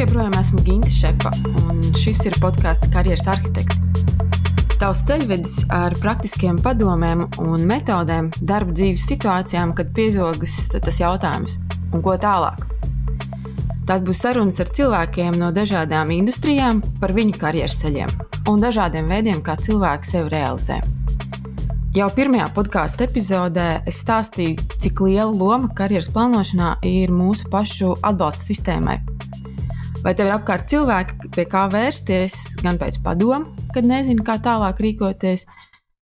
Joprojām esmu Ginta Šepa, un šis ir podkāsts Karjeras arhitekts. Tavs ceļvedis ar praktiskiem padomiem un metodēm darba dzīves situācijām, kad piezogas tas jautājums, un ko tālāk. Tās būs sarunas ar cilvēkiem no dažādām industrijām par viņu karjeras ceļiem un dažādiem veidiem, kā cilvēki sevi realizē. Jau pirmajā podkāstu epizodē es stāstīju, cik liela loma karjeras plānošanā ir mūsu pašu atbalsta sistēmai. Vai tev ir apkārt cilvēki, pie kā vērsties, gan pēc padomu, kad nezini, kā tālāk rīkoties,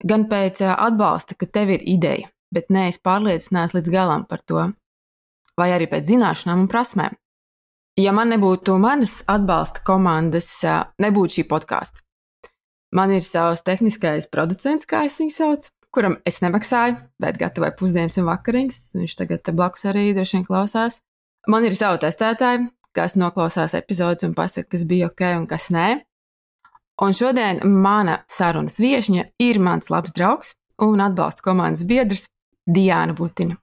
gan pēc atbalsta, ka tev ir ideja, bet neesi pārliecināts līdz galam par to, vai arī pēc zināšanām un prasmēm. Ja man nebūtu manas atbalsta komandas, nebūtu šī podkāsta. Man ir savs tehniskais producents, kā es viņu saucu, kuram es nemaksāju, bet gatavoju pusdienas un vakariņas. Viņš tagad blakus arī droši vien klausās. Man ir savi testētāji, kas noklausās epizodes un pasaka, kas bija ok un kas nē. Un šodien mana sarunas viesņa ir mans labs draugs un atbalsta komandas biedrs Diana Butina.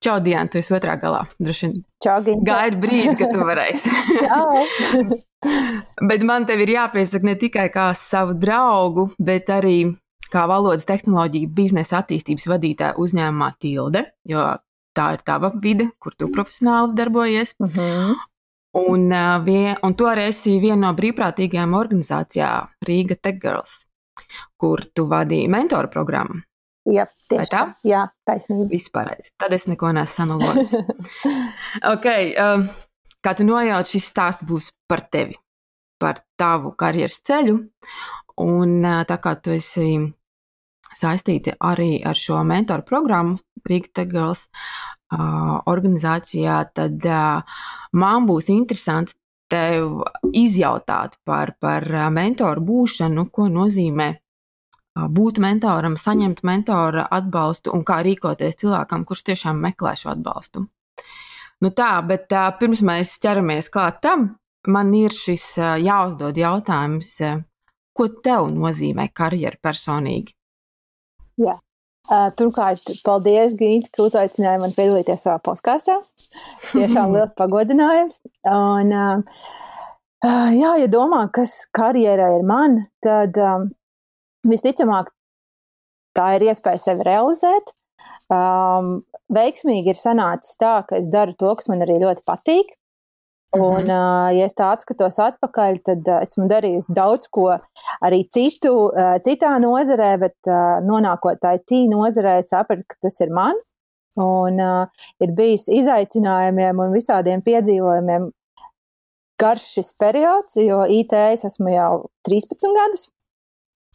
Čau, Diana, tu esi otrā galā. Droši vien. Gaidi brīdi, kad tu varēsi. bet man te ir jāpiesaka ne tikai kā savu draugu, bet arī kā valodas tehnoloģija biznesa attīstības vadītāja uzņēmumā Tilde, jo tā ir tava vide, kur tu profesionāli darbojies. Uh Mhm. -huh. Un, vien, un tu arī esi viena no brīvprātīgajām organizācijām Rīga Tech Girls, kur tu vadīji mentoru programmu. Jā, tieši tā? tā. Jā, taisnība. Pareizi. Tad es neko neesmu samalojis. okay, um, kā tu nojauti, šis stāsts būs par tevi, par tavu karjeras ceļu. Un tā kā tu esi saistīta arī ar šo mentoru programmu Rīga Tech Girls organizācijā, tad man būs interesanti tev izjautāt par, par mentoru būšanu, ko nozīmē būt mentoram, saņemt mentora atbalstu un kā rīkoties cilvēkam, kurš tiešām meklē šo atbalstu. Nu tā, bet pirms mēs ķeramies klāt tam, man ir šis jāuzdod jautājums, ko tev nozīmē karjera personīgi? Jā. Uh, turklāt, paldies, Ginte, ka uzaicināji man piedalīties savā podkāstā. Tiešām liels pagodinājums. Un, uh, uh, jā, ja domā, kas karjerā ir man, tad um, visticamāk, tā ir iespēja sevi realizēt. Um, veiksmīgi ir sanācis tā, ka es daru to, kas man arī ļoti patīk. Un, mm -hmm. uh, ja es tā atskatos atpakaļ, tad uh, esmu darījusi daudz ko arī citu, uh, citā nozarē, bet uh, nonākot IT nozarē, sapratu, ka tas ir man. Un uh, ir bijis izaicinājumiem un visādiem piedzīvojumiem garš šis periods, jo IT es esmu jau 13 gadus.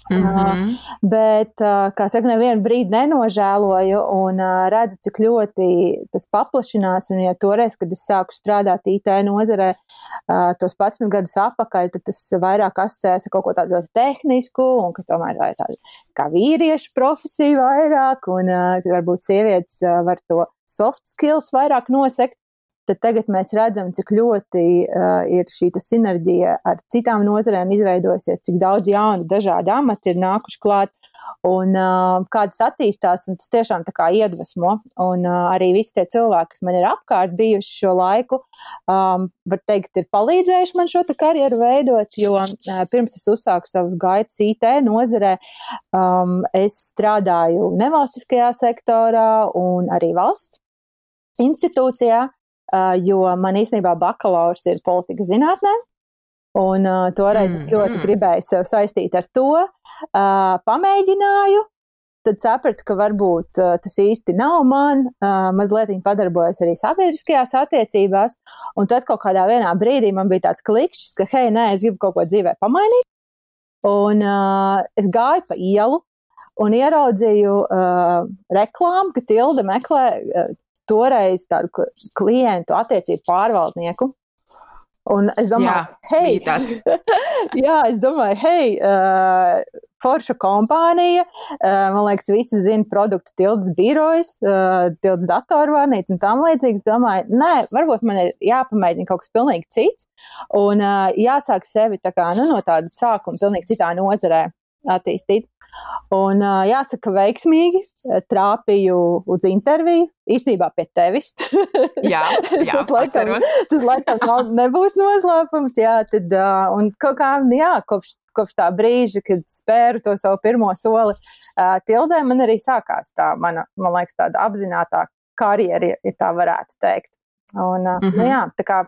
Mm -hmm. bet, kā saka, nevienu brīdi nenožēloju un redzu, cik ļoti tas paplašinās. Un, ja toreiz, kad es sāku strādāt IT nozarē, tos 11 gadus atpakaļ, tad tas vairāk asociējās ar kaut ko tādu ļoti tehnisku, un ka tomēr tā ir tāda kā vīriešu profesija vairāk, un varbūt sievietes var to soft skills vairāk nosekt tad tagad mēs redzam, cik ļoti uh, ir šī sinerģija ar citām nozarēm izveidojusies, cik daudz jaunu, dažādu amatu ir nākuši klāt un uh, kādas attīstās, un tas tiešām tā kā iedvesmo. Un uh, arī visi tie cilvēki, kas man ir apkārt bijuši šo laiku, um, var teikt, ir palīdzējuši man šo karjeru veidot, jo uh, pirms es uzsāku savus gaitas IT nozarē, um, es strādāju nevalstiskajā sektorā un arī valsts institūcijā. Uh, jo man īstenībā bakalaurs ir politikas zinātnē. Un uh, toreiz es ļoti Mm. gribēju sev saistīt ar to, uh, pamēģināju, tad sapratu, ka varbūt uh, tas īsti nav man, uh, mazliet padarbojos arī sabiedriskajās attiecībās, un tad kaut kādā brīdī man bija tāds klikšķis, ka, hei, nē, es gribu kaut ko dzīvē pamainīt, un uh, es gāju pa ielu un ieraudzīju uh, reklāmu, ka Tilda meklē uh, toreiz tādu kl- klientu attiecību pārvaldnieku. Un es domāju, hei, jā, es domāju, hei, uh, forša kompānija, uh, man liekas, visi zina produktu tildes birojas, uh, tildes datorvārnīca un tam līdzīgs. Domāju, nē, varbūt man ir jāpamēģina kaut kas pilnīgi cits un uh, jāsāk sevi tā kā, nu, no tāda sākuma pilnīgi citā nozarē. Attīstīt. Un jāsaka, veiksmīgi trāpīju uz interviju. Īstenībā pie tevis. jā, jā tas, laikam, tas laikam nav, nebūs noslēpums. Jā, tad, un kaut kā, jā, kopš, kopš tā brīža, kad spēru to savu pirmo soli, tildē man arī sākās tā, mana, man liekas, tāda apzinātā karjera, ja tā varētu teikt. Un, mm -hmm. nu, jā, tā kā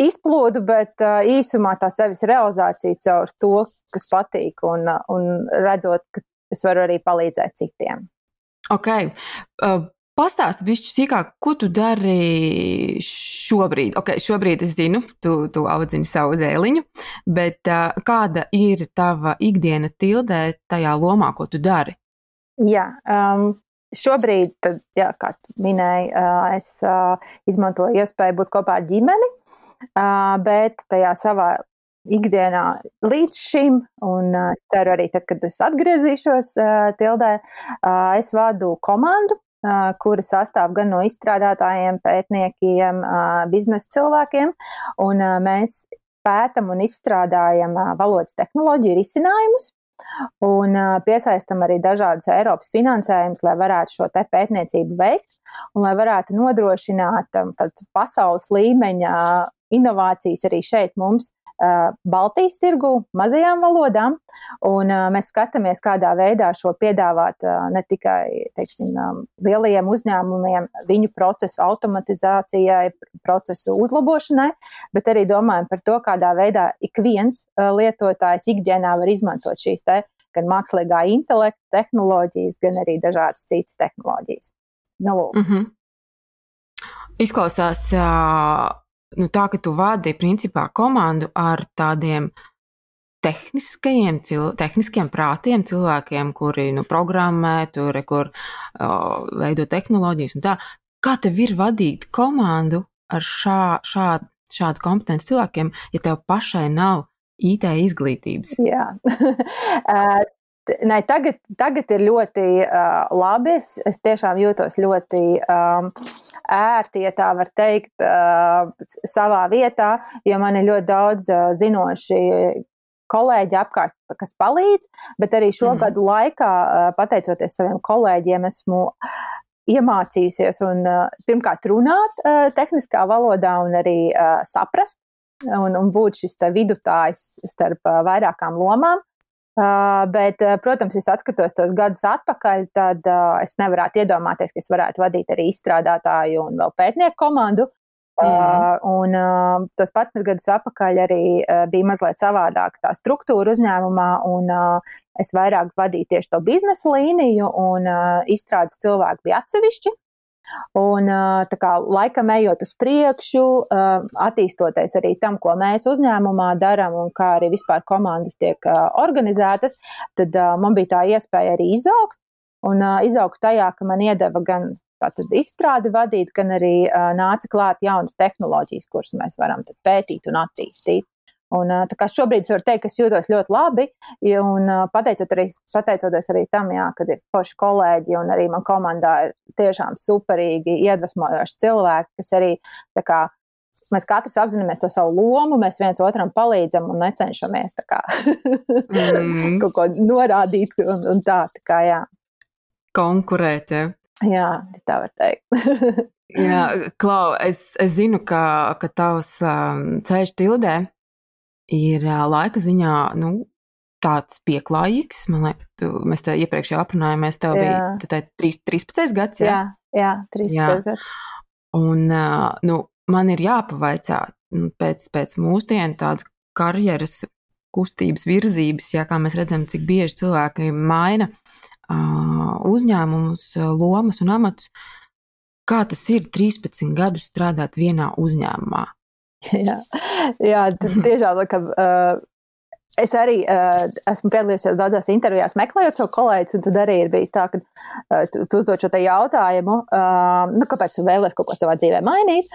izplūdu, bet īsumā tā sevis realizācija caur to, kas patīk, un, un redzot, ka es varu arī palīdzēt citiem. Ok. Uh, Pastāsti bišķi sīkāk, ko tu dari šobrīd. Ok, šobrīd es zinu, tu, tu audzini savu dēliņu, bet uh, kāda ir tava ikdiena tildē tajā lomā, ko tu dari? Jā, um, šobrīd, tad, jā, kā minēju, uh, es uh, izmantoju iespēju būt kopā ar ģimeni, uh, bet tajā savā ikdienā līdz šim, un es ceru arī tad, kad es atgriezīšos tildē, es vadu komandu, kura sastāv gan no izstrādātājiem, pētniekiem, biznesa cilvēkiem, un mēs pētam un izstrādājam valodas tehnoloģiju risinājumus, Un piesaistam arī dažādus Eiropas finansējumus, lai varētu šo te pētniecību veikt un lai varētu nodrošināt pasaules līmeņa inovācijas arī šeit mums Baltijas tirgu, mazajām valodām, un mēs skatāmies, kādā veidā šo piedāvāt ne tikai teiksim, lielajiem uzņēmumiem, viņu procesu automatizācijai, procesu uzlabošanai, bet arī domājam par to, kādā veidā ik viens lietotājs ikdienā var izmantot šīs te gan mākslīgā intelekta tehnoloģijas, gan arī dažādas citas tehnoloģijas. Nu, mm -hmm. Izklausās uh, nu, tā, ka tu vadi principā komandu ar tādiem tehniskajiem, cil, tehniskiem prātiem, cilvēkiem, kuri nu, programmē, tur, kur uh, veido tehnoloģijas un tā. Kā tev ir vadīt komandu ar šā, šādu, šādu kompetenci cilvēkiem, ja tev pašai nav IT izglītības? Jā. Nē, tagad, tagad ir ļoti uh, labi. Es, es tiešām jūtos ļoti um, ērti, ja tā var teikt, uh, savā vietā, jo man ir ļoti daudz uh, zinoši kolēģi apkārt, kas palīdz, bet arī šo mm. gadu laikā, uh, pateicoties saviem kolēģiem, esmu iemācījusies un uh, pirmkārt runāt uh, tehniskā valodā un arī uh, saprast un, un būt šis vidutājs starp uh, vairākām lomām. Uh, bet, uh, protams, es atskatos tos gadus atpakaļ, tad uh, es nevarētu iedomāties, ka es varētu vadīt arī izstrādātāju un vēl pētnieku komandu. Mm. Uh, un uh, tos patus gadus atpakaļ arī uh, bija mazliet savādāka tā struktūra uzņēmumā, un uh, es vairāk vadīju tieši to biznesa līniju, un uh, izstrādes cilvēki bija atsevišķi. Un tā kā laikam ejot uz priekšu, attīstoties arī tam, ko mēs uzņēmumā darām un kā arī vispār komandas tiek organizētas, tad man bija tā iespēja arī izaugt. Un izaugt tajā, ka man iedeva gan tātad izstrādi vadīt, gan arī nāca klāt jaunas tehnoloģijas, kuras mēs varam pētīt un attīstīt. Un, kā šobrīd es varu teikt, ka es jūtos ļoti labi, un pateicot arī, pateicoties arī tam, jā, kad ir forši kolēģi un arī man komandā ir tiešām superīgi iedvesmojoši cilvēki, kas arī kā mēs katrs apzināmies to savu lomu, mēs viens otram palīdzam un necenšamies kā, mm. kaut ko norādīt un, un tā, tā kā, jā. Konkurēt, ja. Jā, tā var teikt. jā, Klau, es, es zinu, ka, ka tavs um, ceļš tildē ir laika ziņā nu, tāds pieklājīgs. Man liekas, tu, mēs te iepriekš jau aprunājāmies, tev jā. bija tu te, 3, 13 gads. Jā, jā, jā 13 jā. gads. Un nu, man ir jāpavaicā nu, pēc, pēc mūsdienu tādas karjeras kustības virzības, ja kā mēs redzam, cik bieži cilvēki maina uh, uzņēmumus, lomas un amatus. Kā tas ir 13 gadus strādāt vienā uzņēmumā? jā, jā tiešām, ka uh, Es arī uh, esmu piedalījusies daudzās intervijās, meklējot savu kolēģi, un tad arī ir bijis tā, ka uh, tu, tu uzdod šo jautājumu, uh, nu, kāpēc tu vēlēsies kaut ko savā dzīvē mainīt.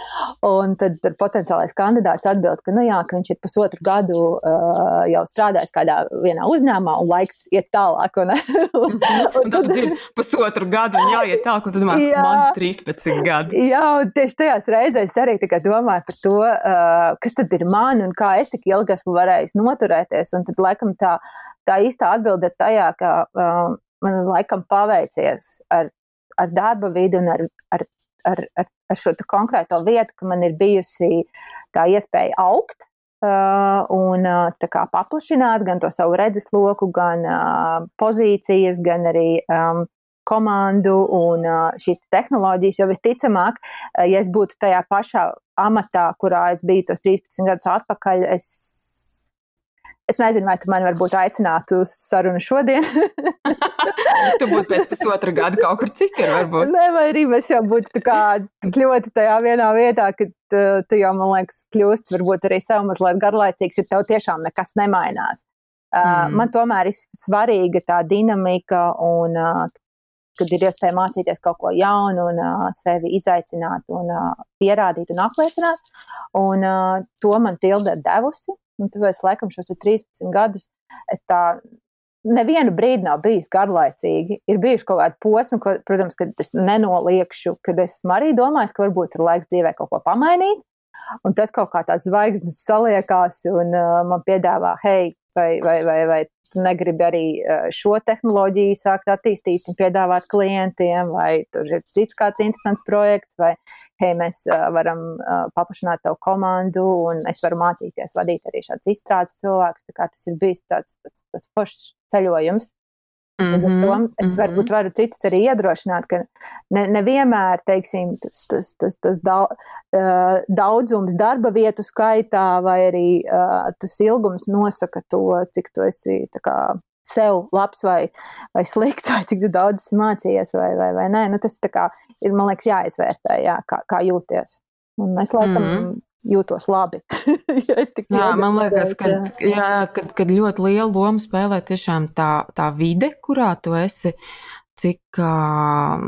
Un tad potenciālais kandidāts atbild, ka, nu, jā, ka viņš ir pusotru gadu uh, jau strādājis kādā vienā uzņēmumā, un laiks iet tālāk. Un, un, un, un tad, tad ir pusotru gadu, un jāiet tālāk, un tad man, jā, man 13 gadi. Jā, un tieši tajās reizēs arī domāju par to, uh, kas tad ir man un kā es tik ilgi esmu varējis noturēties paveicies. Un tad, laikam, tā, tā īstā atbilde ir tajā, ka uh, man laikam paveicies ar, ar darba vidi un ar, ar, ar, ar, ar šo konkrēto vietu, ka man ir bijusi tā iespēja augt. Uh, un uh, kā, paplašināt gan to savu redzesloku, gan uh, pozīcijas, gan arī um, komandu un šīs tehnoloģijas, jo visticamāk, ja es būtu tajā pašā amatā, kurā es biju tos 13 gadus atpakaļ, es, es nezinu, vai tu mani varbūt aicinātu uz sarunu šodien. tu būtu pēc pusotra gada kaut kur citur, varbūt. Nē, vai arī mēs jau būtu ļoti tajā vienā vietā, ka tu jau, man liekas, kļūst varbūt arī sev mazliet garlaicīgs, ja tev tiešām nekas nemainās. Mm. Man tomēr ir svarīga tā dinamika un kad ir iespēja mācīties kaut ko jaunu un uh, sevi izaicināt un uh, pierādīt un apliecināt. Un uh, to man tilde ir devusi. Un tāpēc, laikam, šos 13 gadus es tā nevienu brīdi nav bijis garlaicīgi. Ir bijuši kaut kādi posmi, ko, protams, kad es nenoliekšu, kad es esmu arī domājis, ka varbūt ir laiks dzīvē kaut ko pamainīt. Un tad kaut kā tās zvaigznes saliekās un uh, man piedāvā, hei, vai, vai, vai, vai tu negribi arī šo tehnoloģiju sākt attīstīt un piedāvāt klientiem, vai tur ir cits kāds interesants projekts, vai hei, mēs varam paplašināt tavu komandu un es varu mācīties vadīt arī šādus izstrādes cilvēkus. Tā kā tas ir bijis tāds, tāds, tāds foršs ceļojums. Mm -hmm, es varbūt mm -hmm. varu citus arī iedrošināt, ka ne, nevienmēr teiksim, tas, tas, tas, tas daudzums darba vietu skaitā vai arī uh, tas ilgums nosaka to, cik tu esi kā, sev labs vai, vai slikts, vai cik daudz mācījies vai, vai, vai nē. Nu, tas kā, ir, man liekas, jāizvērtē, jā, kā, kā jūties. Un es laikam mm -hmm jūtos labi. ja jā, man liekas, ka jā, kad, kad ļoti lielu lomu spēlē tiešām tā, tā vide, kurā tu esi, cik uh,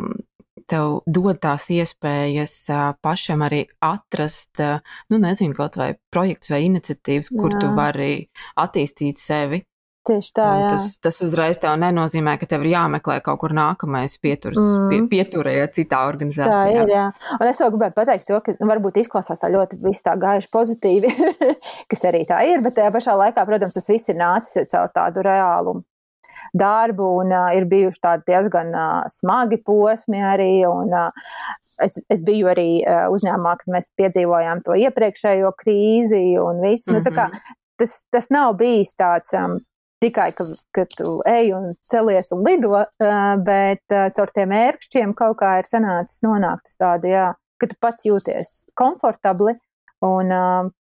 tev dod tās iespējas uh, pašam arī atrast, uh, nu, nezinu, kaut vai projekts vai iniciatīvas, kur jā. tu vari attīstīt sevi. Tieši tā, jā. Tas, tas uzreiz tev nenozīmē, ka tev ir jāmeklē kaut kur nākamais pieturs, mm. pie, pieturēja citā organizācijā. Tā ir, jā. Un es vēl gribēju pateikt to, ka nu, varbūt izklausās tā ļoti viss tā gājuši pozitīvi, kas arī tā ir, bet tajā pašā laikā, protams, tas viss ir nācis caur tādu reālu darbu un uh, ir bijuši tādi diezgan uh, smagi posmi arī. Un, uh, es, es biju arī uh, uzņēmumā, kad mēs piedzīvojām to iepriekšējo krīzi un visu. Mm -hmm. nu, mhm. tas, tas nav bijis tāds. Um, tikai, ka, ka tu ej un celies un lido, bet caur tiem ērkšķiem kaut kā ir sanācis nonākt uz tādu, jā, ka tu pats jūties komfortabli. Un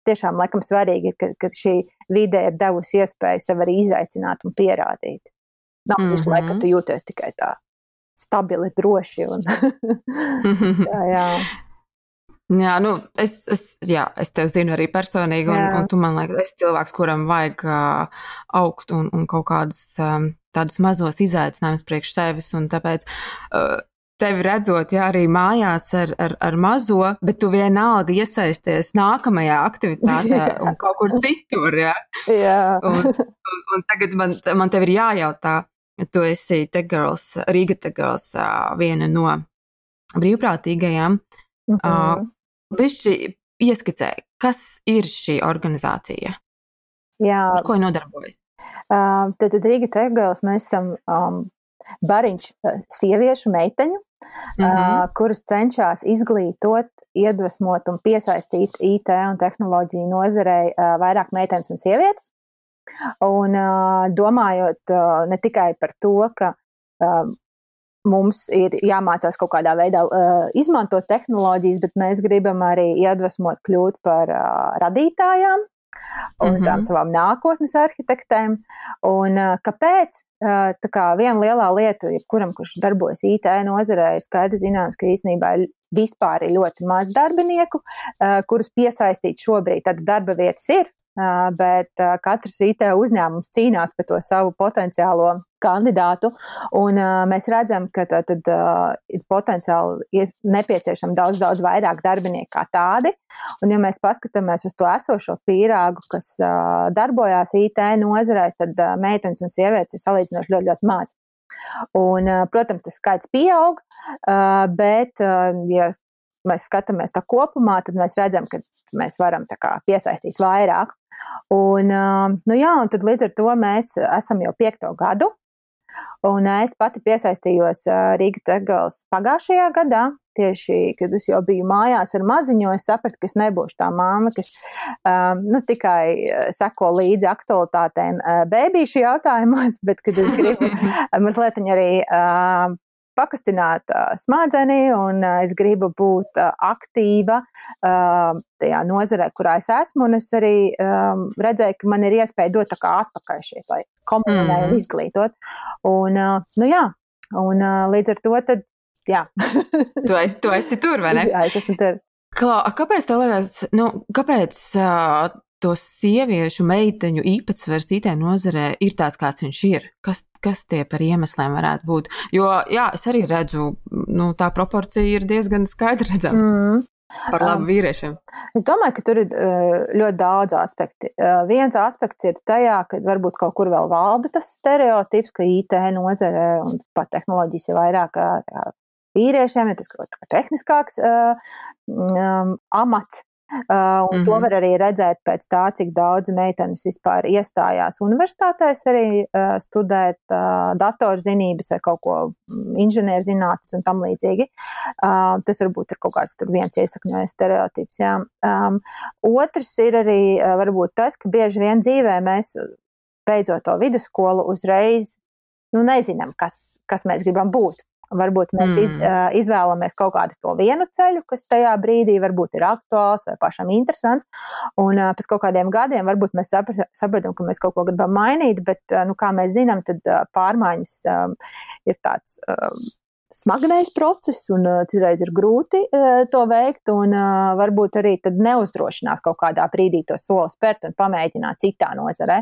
tiešām, laikam, svarīgi ir, ka, ka šī vide ir devusi iespēju sev arī izaicināt un pierādīt. Nav mm -hmm. visu laiku, ka tu jūties tikai tā stabili, droši. Un, jā, jā. Jā, nu, es, es, jā, es tevi zinu arī personīgi, un, jā. un tu man liekas, esi cilvēks, kuram vajag uh, augt un, un kaut kādus um, tādus mazos izaicinājumus priekš sevis, un tāpēc uh, tevi redzot, jā, arī mājās ar, ar, ar mazo, bet tu vienalga iesaisties nākamajā aktivitātē jā. un kaut kur citur, jā. jā. Un, un, un tagad man, man tev ir jājautā, tu esi Te Girls, Rīga Te Girls, uh, viena no brīvprātīgajām. Mm -hmm. Bišķi ieskicē, kas ir šī organizācija? Jā. Ar ko nodarbojas? Uh, tad, tad Rīga Tegals mēs esam um, bariņš sieviešu meiteņu, mm -hmm. uh, kuras cenšas izglītot, iedvesmot un piesaistīt IT un tehnoloģiju nozarei uh, vairāk meitenes un sievietes. Un uh, domājot uh, ne tikai par to, ka uh, mums ir jāmācās kaut kādā veidā uh, izmantot tehnoloģijas, bet mēs gribam arī iedvesmot kļūt par uh, radītājām un mm -hmm. tām savām nākotnes arhitektēm. Un uh, kāpēc? Uh, tā kā viena lielā lieta, jebkuram, kurš darbojas IT nozarē, ir skaidrs zināms, ka īstenībā vispār ir ļoti maz darbinieku, uh, kurus piesaistīt šobrīd. Tad darba vietas ir, bet katrs IT uzņēmums cīnās par to savu potenciālo kandidātu, un mēs redzam, ka tad, tad ir potenciāli nepieciešami daudz, daudz vairāk darbinieku kā tādi, un ja mēs paskatāmies uz to esošo pīrāgu, kas darbojās IT nozarēs, tad meitenes un sievietes ir salīdzinoši ļoti, ļoti maz. Un, protams, tas skaits pieaug, bet, ja mēs skatāmies tā kopumā, tad mēs redzam, ka mēs varam kā, piesaistīt vairāk. Un, nu jā, un tad līdz ar to mēs esam jau piekto gadu. Un es pati piesaistījos Rīgas Tegals pagājušajā gadā, tieši, kad es jau biju mājās ar maziņu, es sapratu, ka es nebūšu tā māma, kas um, nu, tikai seko līdzi aktualitātēm bērnīšu jautājumos, bet kad es gribu mazliet arī uh, pakustināt uh, smadzeni, un uh, es gribu būt uh, aktīva uh, tajā nozarē, kurā es esmu. Un es arī um, redzēju, ka man ir iespēja dot tā kā atpakaļ šeit, lai komunē mm. un izglītot. Un, uh, nu jā, un uh, līdz ar to tad, jā. tu, esi, tu esi tur, vai ne? Jā, es esmu tur. Klā, kāpēc tev liekas, nu, kāpēc uh, to sieviešu, meiteņu īpatsvars IT nozarē ir tāds, kāds viņš ir? Kas, kas tie par iemesliem varētu būt? Jo, jā, es arī redzu, nu, tā proporcija ir diezgan skaidri redzama. Mm. Par labu um, vīriešiem. Es domāju, ka tur ir ļoti daudz aspektu. Viens aspekts ir tajā, ka varbūt kaut kur vēl valda tas stereotips, ka IT nozare un pat tehnoloģijas ir vairāk vīriešiem, ja tas kaut kā tehniskāks um, amats. Uh, un mm -hmm. to var arī redzēt pēc tā, cik daudz meitenes vispār iestājās universitātēs arī uh, studēt uh, datorzinības vai kaut ko mm, inženierzinātnes un tam līdzīgi. Uh, tas varbūt ir kaut kāds tur viens iesakņojies stereotips. Jā. Um, otrs ir arī uh, varbūt tas, ka bieži vien dzīvē mēs beidzot to vidusskolu uzreiz nu, nezinām, kas, kas mēs gribam būt. Varbūt mēs mm. iz, izvēlamies kaut kādu to vienu ceļu, kas tajā brīdī varbūt ir aktuāls vai pašam interesants. Un pēc kaut kādiem gadiem varbūt mēs saprotam, ka mēs kaut ko gribam mainīt, bet, nu, kā mēs zinām, tad pārmaiņas ir tāds smagnējs process, un uh, citreiz ir grūti uh, to veikt, un uh, varbūt arī neuzdrošinās kaut kādā brīdī to soli spērt un pamēģināt citā nozarē.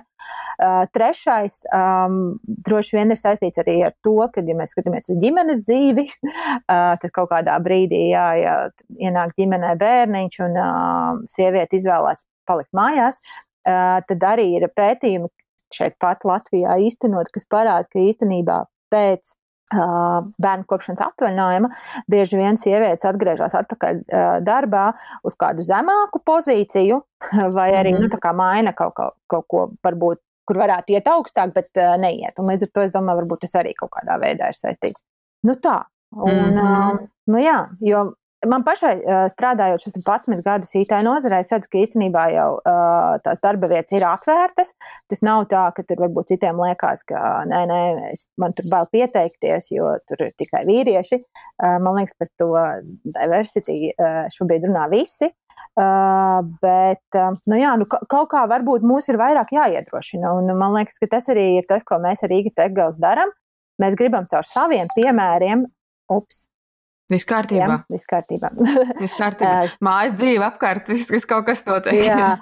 Uh, trešais um, droši vien ir saistīts arī ar to, ka, ja mēs skatāmies uz ģimenes dzīvi, uh, tad kaut kādā brīdī, jā, ja ienāk ģimenē bērniņš un uh, sieviete izvēlās palikt mājās, uh, tad arī ir pētījumi šeit pat Latvijā īstenot, kas parāda, ka īstenībā pēc bērnu kopšanas atvaļinājuma, bieži vien sievietes atgriežas atpakaļ darbā uz kādu zemāku pozīciju, vai arī mm -hmm. nu, maina kaut, kaut, kaut ko, varbūt, kur varētu iet augstāk, bet neiet. Un līdz ar to es domāju, varbūt tas arī kaut kādā veidā ir saistīts. Nu tā. Un, mm -hmm. nu jā, jo Man pašai strādājot šos 11 gadus IT nozarē, es redzu, ka īstenībā jau tās darba vietas ir atvērtas. Tas nav tā, ka tur varbūt citiem liekas, ka nē, nē, es, man tur bail pieteikties, jo tur ir tikai vīrieši. Man liekas, par to diversity šobrīd runā visi. Uh, bet, uh, nu jā, nu, kaut kā varbūt mūs ir vairāk jāiedrošina. Un man liekas, ka tas arī ir tas, ko mēs ar Rīgas Tegals darām. Mēs gribam caur saviem piemēriem, ups, Viss kārtībā. Jā, viss kārtībā. viss kārtībā. Mājas dzīve apkārt, viss, viss kaut kas notiek. jā,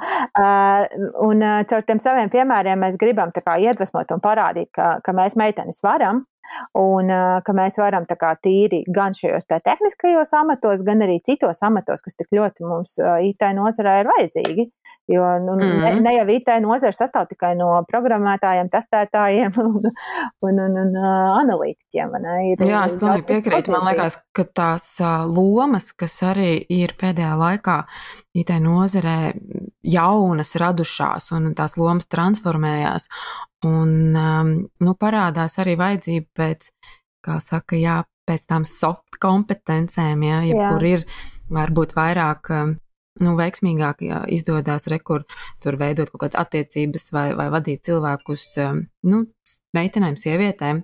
un caur tiem saviem piemēriem mēs gribam iedvesmot un parādīt, ka, ka mēs meitenes varam, un ka mēs varam tā kā tīri gan šajos te tehniskajos amatos, gan arī citos amatos, kas tik ļoti mums IT nozarē ir vajadzīgi. Jo nu, mm -hmm. ne, ne jau IT nozara sastāv tikai no programmētājiem, testētājiem un, un, un, un analītiķiem. Ir, Jā, es pilnīgi piekrītu. Man liekas, ka tās lomas, kas arī ir pēdējā laikā IT nozarē jaunas radušās un tās lomas transformējās. Un um, nu, parādās arī vajadzība pēc, kā saka, jā, pēc tām soft kompetencēm, jā, ja kur ir varbūt vairāk um, nu, veiksmīgāk jā, izdodas rekur, tur veidot kaut kādas attiecības vai, vai vadīt cilvēkus, um, nu, meitenēm, sievietēm.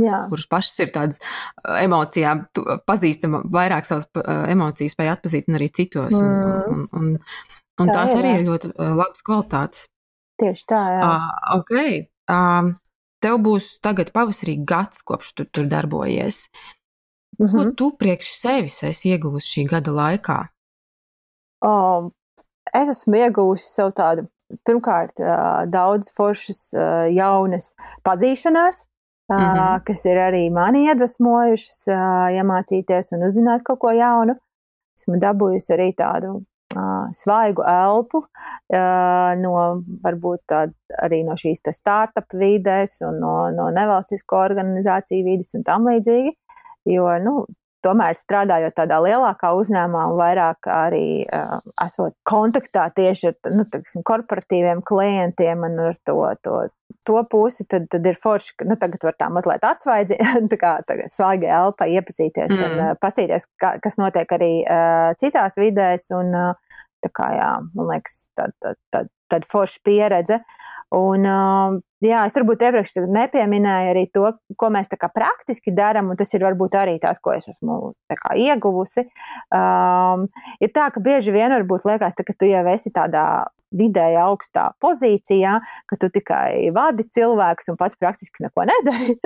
Jā. Kuras pašas ir tādas uh, emocijām, pazīstama vairāk savas uh, emocijas, spēj atpazīt un arī citos. Mm. Un, un, un, un tā tās arī ir ļoti uh, labas kvalitātes. Tieši tā, jā. Uh, ok. Uh, tev būs tagad pavasarī gads, kopš tu tur darbojies. Mm -hmm. Ko mhm. tu priekš sevis esi ieguvusi šī gada laikā? Um, es esmu ieguvusi sev tādu, pirmkārt, daudz foršas jaunas pazīšanās, mm -hmm. kas ir arī mani iedvesmojušas, iemācīties un uzzināt kaut ko jaunu. Esmu dabūjusi arī tādu svaigu elpu no varbūt tād, arī no šīs startup vides un no, no nevalstisko organizāciju vides un tam līdzīgi. Jo, nu, tomēr strādājot tādā lielākā uzņēmumā un vairāk arī uh, esot kontaktā tieši ar nu, tiksim, korporatīviem klientiem un ar to, to, to pusi, tad, tad ir forši, ka nu, tagad var tā mazliet atsvaidzi, tā kā svaigi elpa iepazīties mm. un uh, pasīties, kā, kas notiek arī uh, citās vidēs. Un, uh, tā kā, jā, man liekas, tad, tad, tad, tad forša pieredze. Un, uh, jā, es varbūt iepriekš nepieminēju arī to, ko mēs praktiski darām, un tas ir varbūt arī tas, ko es esmu kā, ieguvusi. Um, ir tā, ka bieži vien varbūt liekas, tā, ka tu jau esi tādā vidēji augstā pozīcijā, ka tu tikai vadi cilvēkus un pats praktiski neko nedari.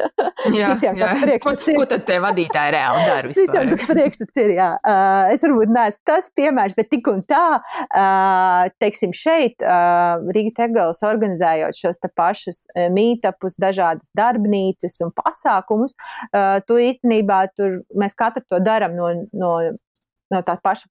jā, jā. Ko, ko tad te vadītāji reāli dara vispār? priekšstats ir, jā. Uh, es varbūt neesmu tas piemērs, bet tik un tā, uh, teiksim, šeit uh, Rīga Tegals organizējot šos te pašus mītapus, dažādas darbnīcas un pasākumus, uh, tu īstenībā tur mēs katru to daram no, no no tā paša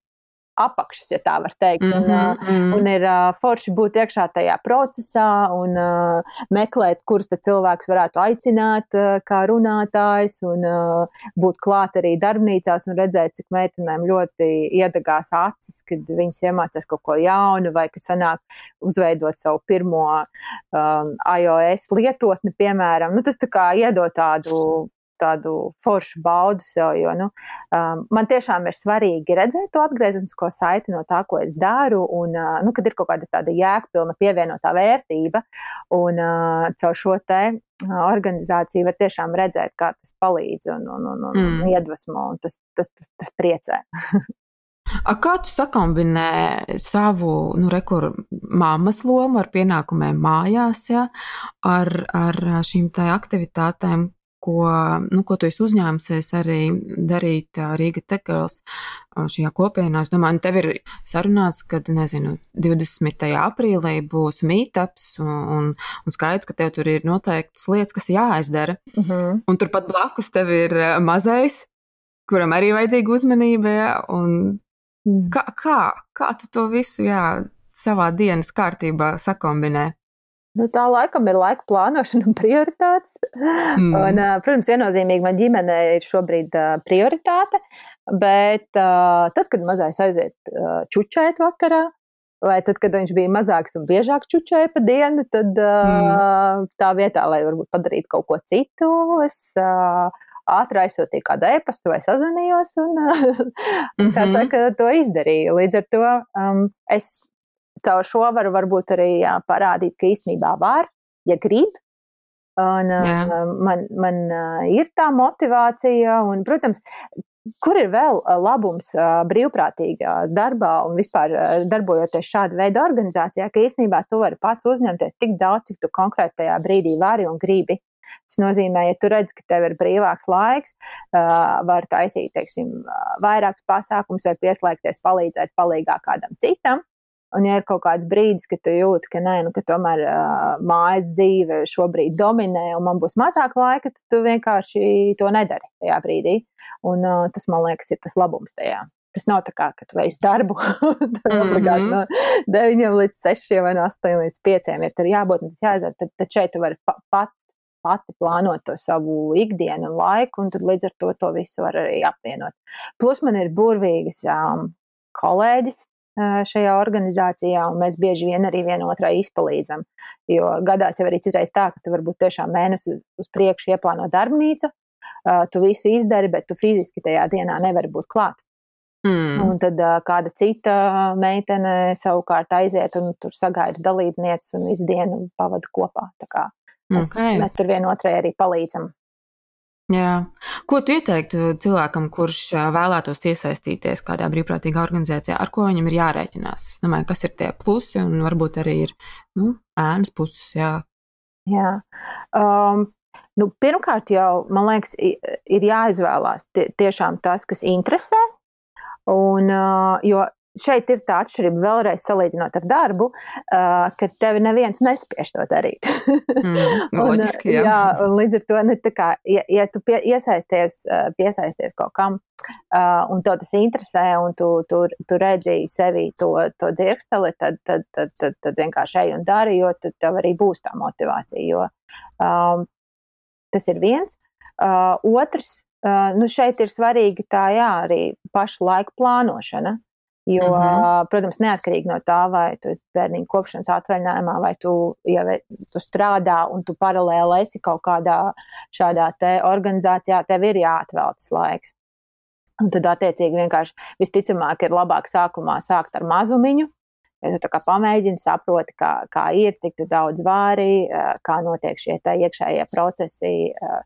apakšas, ja tā var teikt. Mm -hmm, un, mm -hmm. un ir uh, forši būt iekšā tajā procesā un uh, meklēt, kurus cilvēkus varētu aicināt uh, kā runātājs un uh, būt klāt arī darbnīcās un redzēt, cik meitenēm ļoti iedegās acis, kad viņas iemācās kaut ko jaunu vai ka sanāk uzveidot savu pirmo um, iOS lietotni, piemēram. Nu, tas tā kā iedod tādu tādu foršu baudu sev, jo nu, um, man tiešām ir svarīgi redzēt to atgriezenisko saiti no tā, ko es daru, un, uh, nu, kad ir kaut kāda tāda jēgpilna pievienotā vērtība, un uh, caur šo te uh, organizāciju var tiešām redzēt, kā tas palīdz un, un, un, un, mm. iedvesmo, un tas, tas, tas, tas priecē. A kā tu sakombinē savu nu, rekur, mammas lomu ar pienākumiem mājās, ja, ar, ar šīm aktivitātēm, ko, nu, ko tu esi uzņēmusies arī darīt Rīga Tekels šajā kopienā. Es domāju, nu, tev ir sarunāts, ka, nezinu, 20. aprīlī būs meetups un, un, un skaidrs, ka tev tur ir noteiktas lietas, kas jāizdara. Uh mhm. -huh. Un turpat blakus tev ir mazais, kuram arī vajadzīga uzmanība. Ja? Un mm. kā, kā, kā tu to visu jā, savā dienas kārtībā sakombinē? Nu, tā laikam ir laika plānošana un prioritātes. Mm. Un, protams, viennozīmīgi man ģimene ir šobrīd prioritāte, bet tad, kad mazais aiziet čučēt vakarā, vai tad, kad viņš bija mazāks un biežāk čučēja pa dienu, tad mm. tā vietā, lai varbūt padarītu kaut ko citu, es ātri aizsūtīju kādu e-pastu vai sazvanījos un mm -hmm. tā, tā, mhm. to izdarīju. Līdz ar to um, es caur šo varu varbūt arī jā, parādīt, ka īstenībā var, ja grib. Un, jā. man, man ir tā motivācija, un, protams, kur ir vēl labums brīvprātīgā darbā un vispār darbojoties šāda veida organizācijā, ka īstenībā tu vari pats uzņemties tik daudz, cik tu konkrētajā brīdī vari un gribi. Tas nozīmē, ja tu redz, ka tev ir brīvāks laiks, var taisīt, teiksim, vairākus pasākumus vai pieslēgties, palīdzēt palīgā kādam citam. Un, ja ir kaut kāds brīdis, kad tu jūti, ka, nē, nu, ka tomēr uh, mājas dzīve šobrīd dominē un man būs mazāk laika, tad tu vienkārši to nedari tajā brīdī. Un uh, tas, man liekas, ir tas labums tajā. Tas nav tā kā, ka tu veici darbu mm -hmm. no 9 līdz 6 vai no 8 līdz 5. Ir tur jābūt tas jāizdara. Tad, tad šeit tu vari pa, pats pati plānot to savu ikdienu un laiku, un tad līdz ar to to visu var arī apvienot. Plus man ir burvīgas um, kolēģis, šajā organizācijā, un mēs bieži vien arī vienotrai izpalīdzam. Jo gadās jau arī citreiz tā, ka tu varbūt tiešām mēnesi uz priekšu ieplāno darbnīcu, tu visu izdari, bet tu fiziski tajā dienā nevari būt klāt. Mm. Un tad kāda cita meitene savukārt aiziet un tur sagaida dalībnieces un visu dienu pavada kopā. Mēs, okay. mēs tur vienotrai arī palīdzam. Jā. Ko tu ieteiktu cilvēkam, kurš vēlētos iesaistīties kādā brīvprātīgā organizācijā, ar ko viņam ir jārēķinās? Domāju, kas ir tie plusi un varbūt arī ir nu, ēnas puses. Jā. Jā. Um, nu, pirmkārt, jau man liekas, ir jāizvēlās tie, tiešām tas, kas interesē. Un, uh, jo šeit ir tā atšķirība vēlreiz salīdzinot ar darbu, uh, ka tevi neviens nespiež to darīt. mm, loģiski, jā. jā, un līdz ar to, ne, nu, kā, ja, ja tu pie, iesaisties, piesaisties kaut kam, uh, un tev tas interesē, un tu, tu, tu redzi sevi to, to dzirksteli, tad, tad, tad, tad, tad vienkārši ej un dari, jo tad tev arī būs tā motivācija. Jo, um, tas ir viens. Uh, otrs, nu šeit ir svarīga tā, jā, arī paša laika plānošana. Jo, mhm. -huh. protams, neatkarīgi no tā, vai tu esi bērniņa kopšanas atvaļinājumā, vai tu, ja tu strādā un tu paralēli esi kaut kādā šādā te organizācijā, tev ir jāatvēl tas laiks. Un tad, attiecīgi, vienkārši visticamāk ir labāk sākumā sākt ar mazumiņu, Tu pamēģini, saproti, kā, kā ir, cik daudz vāri, kā notiek šie iekšējie procesi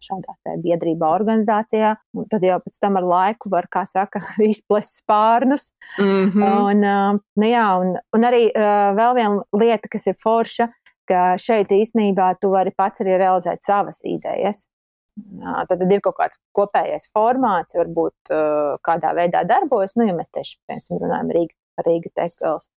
šādā biedrībā, organizācijā. Un tad jau pēc tam ar laiku var, kā saka, izplest spārnus. Mm -hmm. un, nu jā, un, un arī vēl viena lieta, kas ir forša, ka šeit īstenībā tu vari pats arī realizēt savas idejas. Tad ir kaut kāds kopējais formāts, varbūt kādā veidā darbojas. Nu, ja mēs tieši, runājam Rīga, Rīga Tekstils.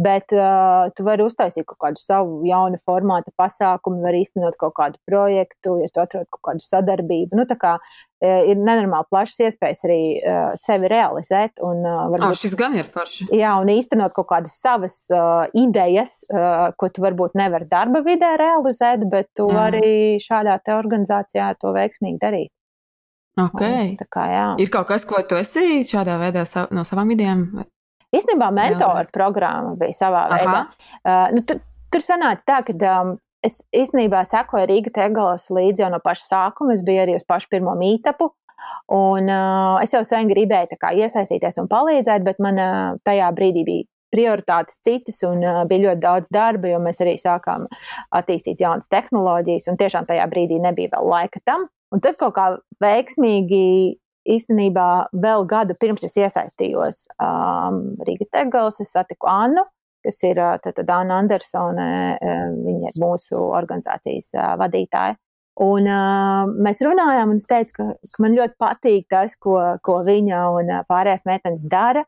Bet uh, tu vari uztaisīt kaut kādu savu jaunu formātu pasākumu, vari īstenot kaut kādu projektu, ja tu atrod kaut kādu sadarbību. Nu, tā kā uh, ir nenormāli plašas iespējas arī uh, sevi realizēt. Un, uh, varbūt, oh, šis gan ir forši. Jā, un īstenot kaut kādas savas uh, idejas, uh, ko tu varbūt nevari darba vidē realizēt, bet tu mm. vari šādā te organizācijā to veiksmīgi darīt. Okay. Un, kā, jā. ir kaut kas, ko tu esi šādā veidā sav, no savām idejām Īstenībā mentoru programma bija savā Aha. veidā. Uh, nu, tur, tur sanāca tā, ka um, es īstenībā sekoju Rīga Tegalas līdzi jau no paša sākuma. Es biju arī uz pašu pirmo mītapu. Un uh, es jau sen gribēju kā, iesaistīties un palīdzēt, bet man uh, tajā brīdī bija prioritātes citas un uh, bija ļoti daudz darba, jo mēs arī sākām attīstīt jaunas tehnoloģijas, un tiešām tajā brīdī nebija vēl laika tam. Un tad kaut kā veiksmīgi īstenībā vēl gadu pirms es iesaistījos um, Rīga Tegals, es satiku Annu, kas ir tātad Anna Andersone, viņa ir mūsu organizācijas uh, vadītāja. Un uh, mēs runājām, un es teicu, ka, ka man ļoti patīk tas, ko, ko viņa un pārējās meitenes dara,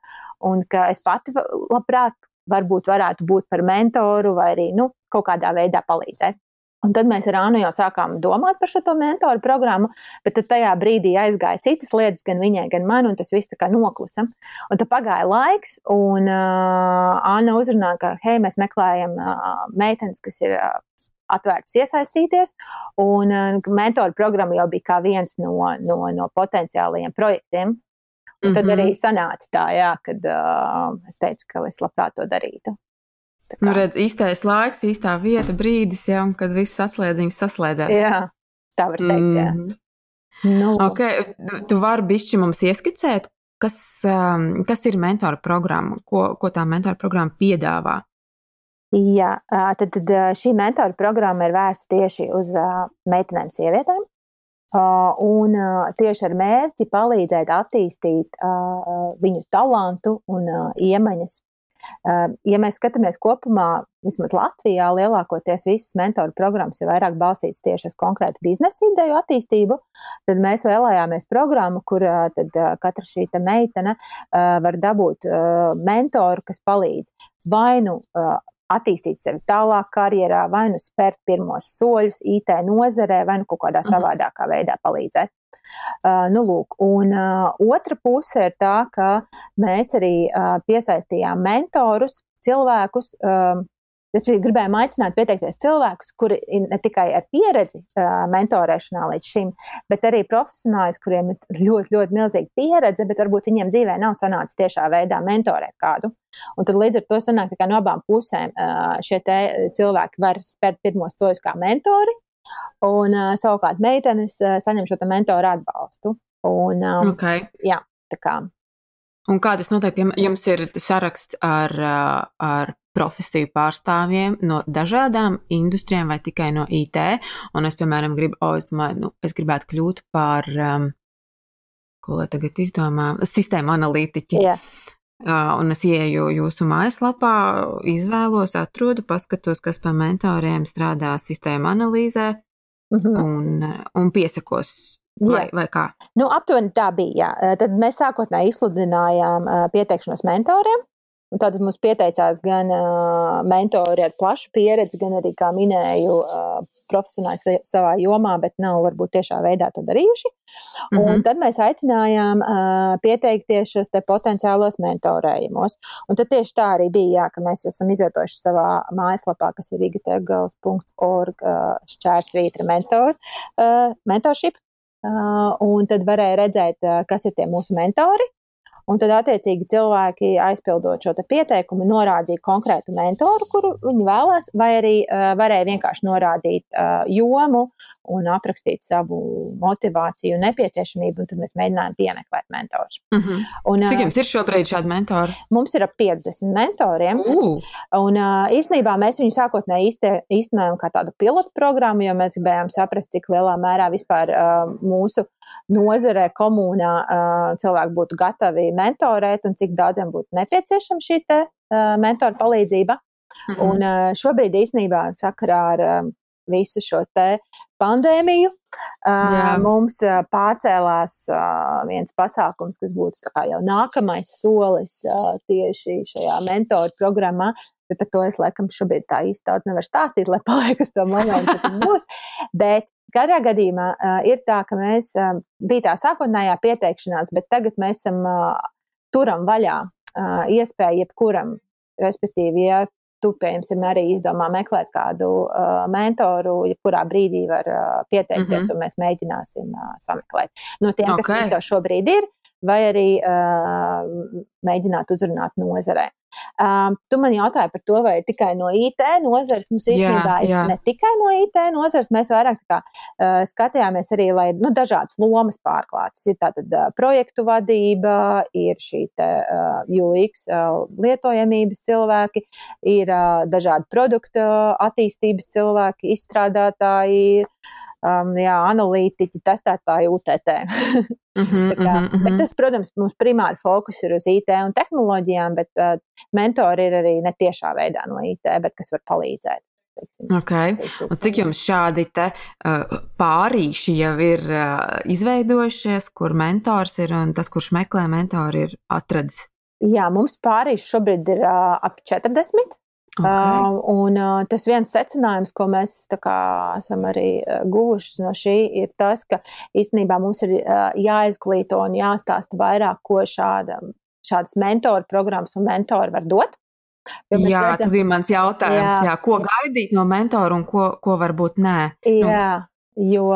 un ka es pati labprāt varbūt varētu būt par mentoru vai arī nu, kaut kādā veidā palīdzēt. Un tad mēs ar Ānu jau sākām domāt par šo mentoru programmu, bet tajā brīdī aizgāja citas lietas, gan viņai, gan man, un tas viss tā kā noklusa. Un tad pagāja laiks, un uh, Āna uzrunāja, ka, hei, mēs meklējam uh, meitenes, kas ir uh, atvērtas iesaistīties, un uh, mentoru programma jau bija kā viens no, no, no potenciālajiem projektiem. Un tad mm -hmm. arī sanāca tā, jā, kad uh, es teicu, ka es labprāt to darītu. Nu, redz, īstais laiks, īstā vieta, brīdis, jau, kad viss atslēdziņas saslēdzās. Jā, tā var teikt. Jā. Mm. Nu. Okay, tu vari bišķi mums ieskicēt, kas, um, kas ir mentora programma, ko, ko tā mentora programma piedāvā? Jā, tad, tad šī mentora programma ir vērsta tieši uz meitenēm, sievietēm. Un tieši ar mērķi palīdzēt attīstīt viņu talantu un iemaņas Ehm, ja mēs skatāmies kopumā, vismaz Latvijā, lielākoties visas mentoru programmas ir vairāk balstītas tieši uz konkrētu biznesa ideju attīstību, tad mēs vēlējāmies programmu, kur tad katra šī meitene var dabūt mentoru, kas palīdz vai nu attīstīt sevi tālāk karjerā, vai nu spērt pirmos soļus IT nozarē, vai nu kaut kādā mhm. savādākā veidā palīdzēt. Uh, nu, lūk, un uh, otra puse ir tā, ka mēs arī uh, piesaistījām mentorus, cilvēkus, uh, Es gribēju aicināt pieteikties cilvēkus, kuri ir ne tikai ar pieredzi mentorēšanā līdz šim, bet arī profesionāļus, kuriem ir ļoti, ļoti milzīga pieredze, bet varbūt viņiem dzīvē nav sanācis tiešā veidā mentorēt kādu. Un tad līdz ar to sanāk, ka no abām pusēm šie cilvēki var spērt pirmos soļus kā mentori, Un uh, savukārt meitenes uh, saņem šo mentoru atbalstu. Un, um, okay. jā, tā kā. Un kā tas notiek, jums ir saraksts ar, ar profesiju pārstāvjiem no dažādām industrijām vai tikai no IT, un es, piemēram, gribu, oh, es, domāju, nu, es gribētu kļūt par, um, ko lai tagad izdomā, sistēma analītiķi. Yeah. Uh, un es ieeju jūsu mājaslapā, izvēlos, atrodu, paskatos, kas par mentoriem strādā sistēma analīzē mm -hmm. un, un piesakos. Vai, vai kā? Nu, aptuveni tā bija. Jā. Tad mēs sākotnēji izsludinājām pieteikšanos mentoriem. Un tātad mums pieteicās gan uh, mentori ar plašu pieredzi, gan arī, kā minēju, uh, profesionāli savā jomā, bet nav varbūt tiešā veidā to darījuši. Mm -hmm. Un tad mēs aicinājām uh, pieteikties šos te potenciālos mentorējumos. Un tad tieši tā arī bija, jā, ka mēs esam izvietojuši savā mājaslapā, kas ir igategals.org uh, šķērsvītra mentor, uh, mentorship. un tad varēja redzēt, kas ir tie mūsu mentori. Un tad, attiecīgi, cilvēki aizpildot šo pieteikumu, norādīja konkrētu mentoru, kuru viņi vēlās, vai arī uh, varēja vienkārši norādīt uh, jomu un aprakstīt savu motivāciju un nepieciešamību, un tad mēs mēģinājām piemeklēt mentorus. Mm -hmm. un, uh, Cik jums ir šobrīd šādi mentori? Mums ir ap 50 mentoriem. Uh. Un uh, īstenībā mēs viņu sākotnēji īstenojam kā tādu pilotu programmu, jo mēs gribējām saprast, cik lielā mērā vispār uh, mūsu nozarē, komunā cilvēki būtu gatavi mentorēt un cik daudziem būtu nepieciešama šī te, mentora palīdzība. -hmm. Un šobrīd īstenībā sakarā ar visu šo te pandēmiju uh, mums pārcēlās viens pasākums, kas būtu jau nākamais solis tieši šajā mentoru programmā. Bet par to es laikam šobrīd tā īsti daudz nevaru stāstīt, lai paliek uz to momentu, kad būs. Bet Katrā gadījumā uh, ir tā, ka mēs uh, bija tā sākotnējā pieteikšanās, bet tagad mēs esam uh, turam vaļā uh, iespēju jebkuram, respektīvi, ja tu, piemēram, arī izdomā meklēt kādu uh, mentoru, jebkurā brīdī var uh, pieteikties, mm -hmm. un mēs mēģināsim uh, sameklēt. No tiem, okay. kas mums jau šobrīd ir, vai arī uh, mēģināt uzrunāt nozarē. Um, tu man jautāji par to, vai ir tikai no IT nozares. Mums īstenībā ir ne tikai no IT nozares, mēs vairāk kā, uh, skatījāmies arī, lai nu, dažādas lomas pārklātas. Ir tātad uh, projektu vadība, ir šī te, uh, UX uh, lietojamības cilvēki, ir uh, dažādi produktu attīstības cilvēki, izstrādātāji. Um, jā, analītiķi, testētāji, UTT. Mm -hmm, kā, mm -hmm. Tas, protams, mums primāri fokus ir uz IT un tehnoloģijām, bet uh, mentori ir arī ne tiešā veidā no IT, bet kas var palīdzēt. Teiksim, okay. Un cik jums šādi te, uh, pārīši jau ir uh, izveidojušies, kur mentors ir un tas, kurš meklē mentoru, ir atradis? Jā, mums pārīši šobrīd ir uh, ap 40. Okay. Uh, un uh, tas viens secinājums, ko mēs kā, esam arī uh, guvuši no šī, ir tas, ka īstenībā mums ir uh, jāizglīto un jāstāsta vairāk, ko šāda, šādas mentoru programmas un mentori var dot. Jā, redzam, tas bija mans jautājums. Jā. Jā, ko gaidīt no mentora un ko, ko varbūt nē? Jā, nu. jo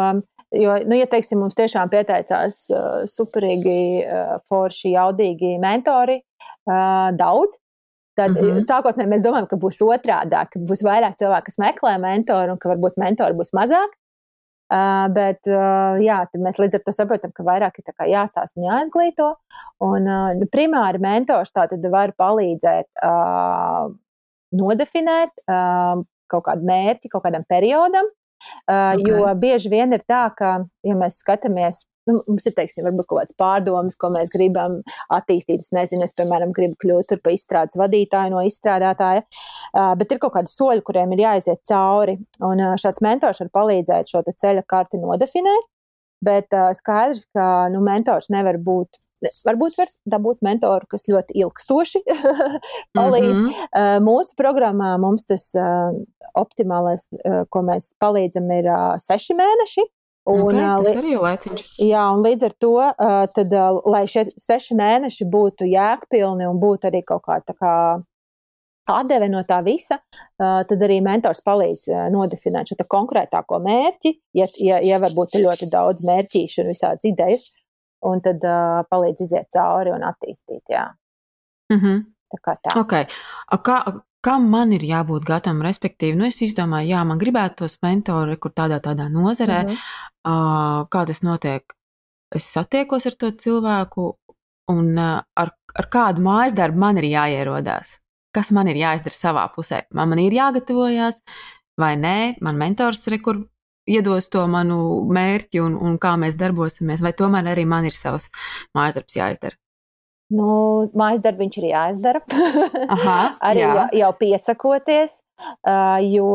Jo, nu, ja teiksim, mums tiešām pieteicās uh, superīgi, uh, forši, jaudīgi mentori, uh, daudz, Tad mm -hmm. sākotnēji mēs domājam, ka būs otrādi, ka būs vairāk cilvēku, kas meklē mentoru, un ka varbūt mentori būs mazāk. Uh, bet uh, jā, mēs līdz ar to saprotam, ka vairāk ir jāstāsta un jāizglīto. Un uh, primāri mentors tātad var palīdzēt uh, nodefinēt uh, kaut kādu mērķi kaut kādam periodam. Uh, okay. Jo bieži vien ir tā, ka, ja mēs skatāmies nu, mums ir, teiksim, varbūt kaut kāds pārdomas, ko mēs gribam attīstīt. Es nezinu, es, piemēram, gribu kļūt par izstrādes vadītāju no izstrādātāja, bet ir kaut kādi soļi, kuriem ir jāiziet cauri. Un šāds mentors var palīdzēt šo ceļa karti nodefinēt, bet uh, skaidrs, ka nu, mentors nevar būt. Varbūt var dabūt mentoru, kas ļoti ilgstoši palīdz. Mm -hmm. uh, mūsu programmā mums tas uh, optimālais, uh, ko mēs palīdzam, ir seši mēneši. Un, okay, tas arī ir lēciņš. Jā, un līdz ar to, tad, lai šie seši mēneši būtu jēgpilni un būtu arī kaut kā tā kā atdeve no tā visa, tad arī mentors palīdz nodefinēt šo konkrētāko mērķi, ja, ja, ja varbūt ir ļoti daudz mērķīšu un visādas idejas, un tad uh, palīdz iziet cauri un attīstīt, jā. Mm -hmm. Tā kā tā. Okay. A, kā, kam man ir jābūt gatavam, respektīvi, nu, es izdomāju, jā, man gribētu tos mentori, kur tādā, tādā nozarē, mm -hmm. Kā tas notiek. Es satiekos ar to cilvēku, un ar, ar kādu mājas darbu man ir jāierodās. Kas man ir jāizdara savā pusē? Man, man ir jāgatavojas, vai nē, man mentors ir, kur iedos to manu mērķi un, un kā mēs darbosimies, vai tomēr arī man ir savs mājas darbs jāizdara. Nu, mājas darbiņš ir jāizdara. Aha, arī jā. jau piesakoties, jo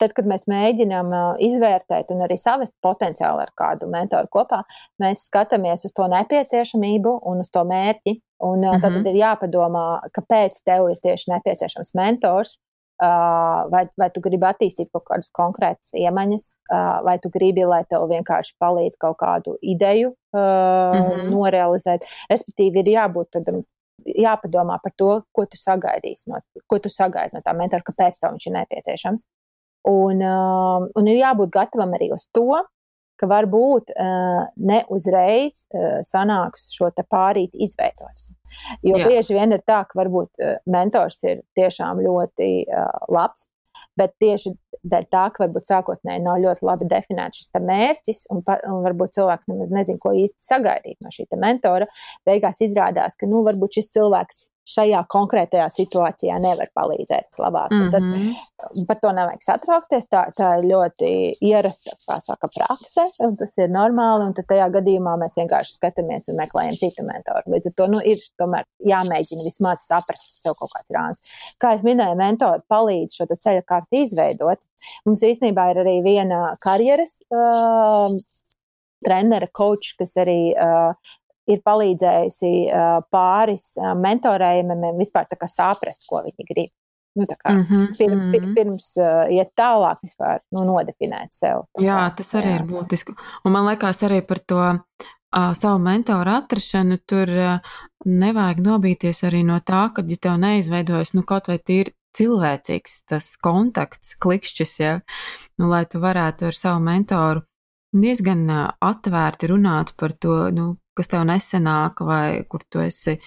tad, kad mēs mēģinām izvērtēt un arī savest potenciālu ar kādu mentoru kopā, mēs skatāmies uz to nepieciešamību un uz to mērķi. Un mm -hmm. tad mhm. ir jāpadomā, kāpēc tev ir tieši nepieciešams mentors vai, vai tu gribi attīstīt kaut kādas konkrētas iemaņas, vai tu gribi, lai tev vienkārši palīdz kaut kādu ideju mm -hmm. norealizēt. Respektīvi, ir jābūt tādam. Jāpadomā par to, ko tu sagaidīsi no, ko tu sagaidi no tā mentora, kāpēc tev viņš ir nepieciešams. Un, uh, un ir jābūt gatavam arī uz to, ka varbūt uh, ne uzreiz uh, sanāks šo pārīti izveidot. Jo Jā. bieži vien ir tā, ka varbūt uh, mentors ir tiešām ļoti uh, labs, bet tieši dēļ tā, ka varbūt sākotnēji nav ļoti labi definēts šis mērķis, un, pa, un varbūt cilvēks nemaz nezina, ko īsti sagaidīt no šī mentora, beigās izrādās, ka, nu, varbūt šis cilvēks šajā konkrētajā situācijā nevar palīdzēt labāk. Mm -hmm. Tad mhm. par to nevajag satraukties. Tā, tā ir ļoti ierasta, kā saka, prakse, un tas ir normāli. Un tad tajā gadījumā mēs vienkārši skatāmies un meklējam citu mentoru. Līdz ar to nu, ir tomēr jāmēģina vismaz saprast sev kaut kāds rāns. Kā es minēju, mentori palīdz šo ceļu kārtu izveidot. Mums īstenībā ir arī viena karjeras. Uh, trenera, coach, kas arī uh, ir palīdzējusi pāris mentorējumiem vispār saprast, ko viņi grib. Nu, kā, mm -hmm, pirms, mm -hmm. pirms uh, iet tālāk, vispār nu, nodefinēt sev. Jā, tas arī jā. ir būtiski. Un man liekas, arī par to uh, savu mentoru atrašanu, tur uh, nevajag nobīties arī no tā, ka, ja tev neizveidojas nu, kaut vai tīri cilvēcīgs tas kontakts, klikšķis, ja, nu, lai tu varētu ar savu mentoru diezgan atvērti runāt par to, nu, kas tev nesenāk, vai kur tu esi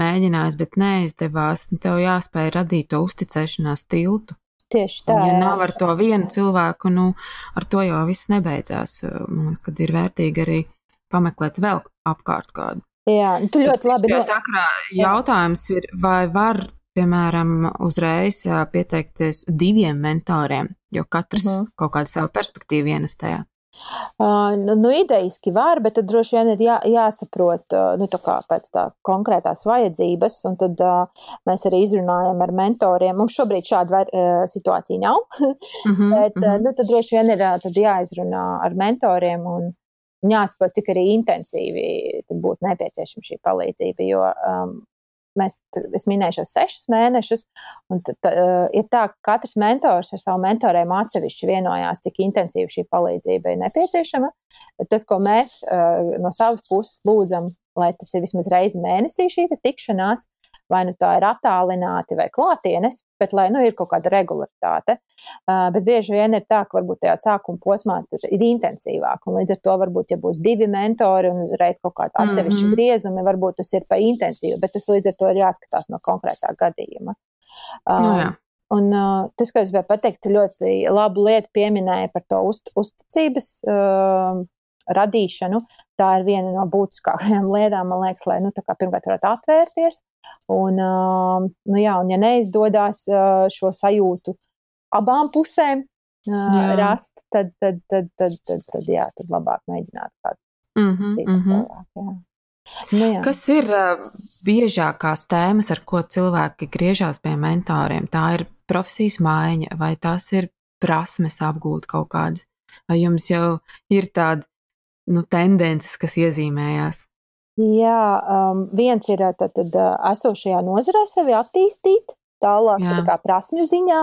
mēģinājis, bet neizdevās, nu, tev jāspēj radīt to uzticēšanās tiltu. Tieši tā. Ja nav ar to vienu cilvēku, nu, ar to jau viss nebeidzās. Man liekas, ka ir vērtīgi arī pameklēt vēl apkārt kādu. Jā, nu, tu ļoti labi. No... Sakrā jautājums ir, vai var, piemēram, uzreiz pieteikties diviem mentoriem, jo katrs uh mhm. -huh. kaut kādu savu perspektīvu ienes tajā. Uh, nu, nu, idejiski var, bet tad droši vien ir jā, jāsaprot, uh, nu, tā kā pēc tā konkrētās vajadzības, un tad uh, mēs arī izrunājam ar mentoriem. Mums šobrīd šāda var, uh, situācija nav, mm -hmm, bet mm -hmm. nu, tad droši vien ir uh, jāizrunā ar mentoriem un jāsaprot, cik arī intensīvi būtu nepieciešama šī palīdzība, jo um, mēs, es minēju šos sešus mēnešus, un tad uh, ir tā, ka katrs mentors ar savu mentoriem atsevišķi vienojās, cik intensīvi šī palīdzība ir nepieciešama. Tas, ko mēs uh, no savas puses lūdzam, lai tas ir vismaz reizi mēnesī šī tikšanās, vai nu tā ir attālināti vai klātienes, bet lai nu ir kaut kāda regularitāte. Uh, bet bieži vien ir tā, ka varbūt tajā sākuma posmā tas ir intensīvāk, un līdz ar to varbūt, ja būs divi mentori un uzreiz kaut kāda atsevišķa mm -hmm. griezumi, varbūt tas ir pa intensīvu, bet tas līdz ar to ir jāskatās no konkrētā gadījuma. Uh, no, jā. Un uh, tas, ko es gribēju pateikt, ļoti labu lietu pieminēja par to uzt, uzticības uh, radīšanu. Tā ir viena no būtiskākajām lietām, man liekas, lai nu, pirmkārt varētu atvērties Un, nu jā, un ja neizdodas šo sajūtu abām pusēm jā. rast, tad, tad, tad, tad, tad, tad, jā, tad labāk mēģināt kādu mm -hmm, citu mm -hmm. cilvēku. Jā. Nu, jā. Kas ir uh, biežākās tēmas, ar ko cilvēki griežās pie mentoriem? Tā ir profesijas maiņa, vai tās ir prasmes apgūt kaut kādas, vai jums jau ir tāda nu, tendences, kas iezīmējās? Jā, um, viens ir tad, tad esošajā nozarē sevi attīstīt, tālāk tā kā prasmju ziņā.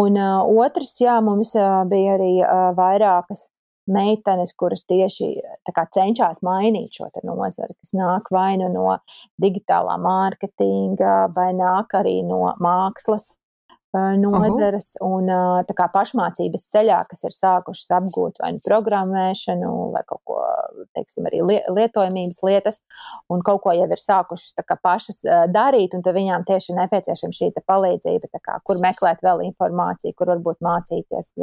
Un uh, otrs, jā, mums uh, bija arī uh, vairākas meitenes, kuras tieši kā, cenšas mainīt šo nozari, kas nāk vai nu no digitālā mārketinga, vai nāk arī no mākslas nozares Aha. un tā kā pašmācības ceļā, kas ir sākušas apgūt vai nu programmēšanu, vai kaut ko, teiksim, arī lietojamības lietas, un kaut ko jau ir sākušas tā kā pašas darīt, un tad viņām tieši nepieciešama šī palīdzība, kā, kur meklēt vēl informāciju, kur varbūt mācīties,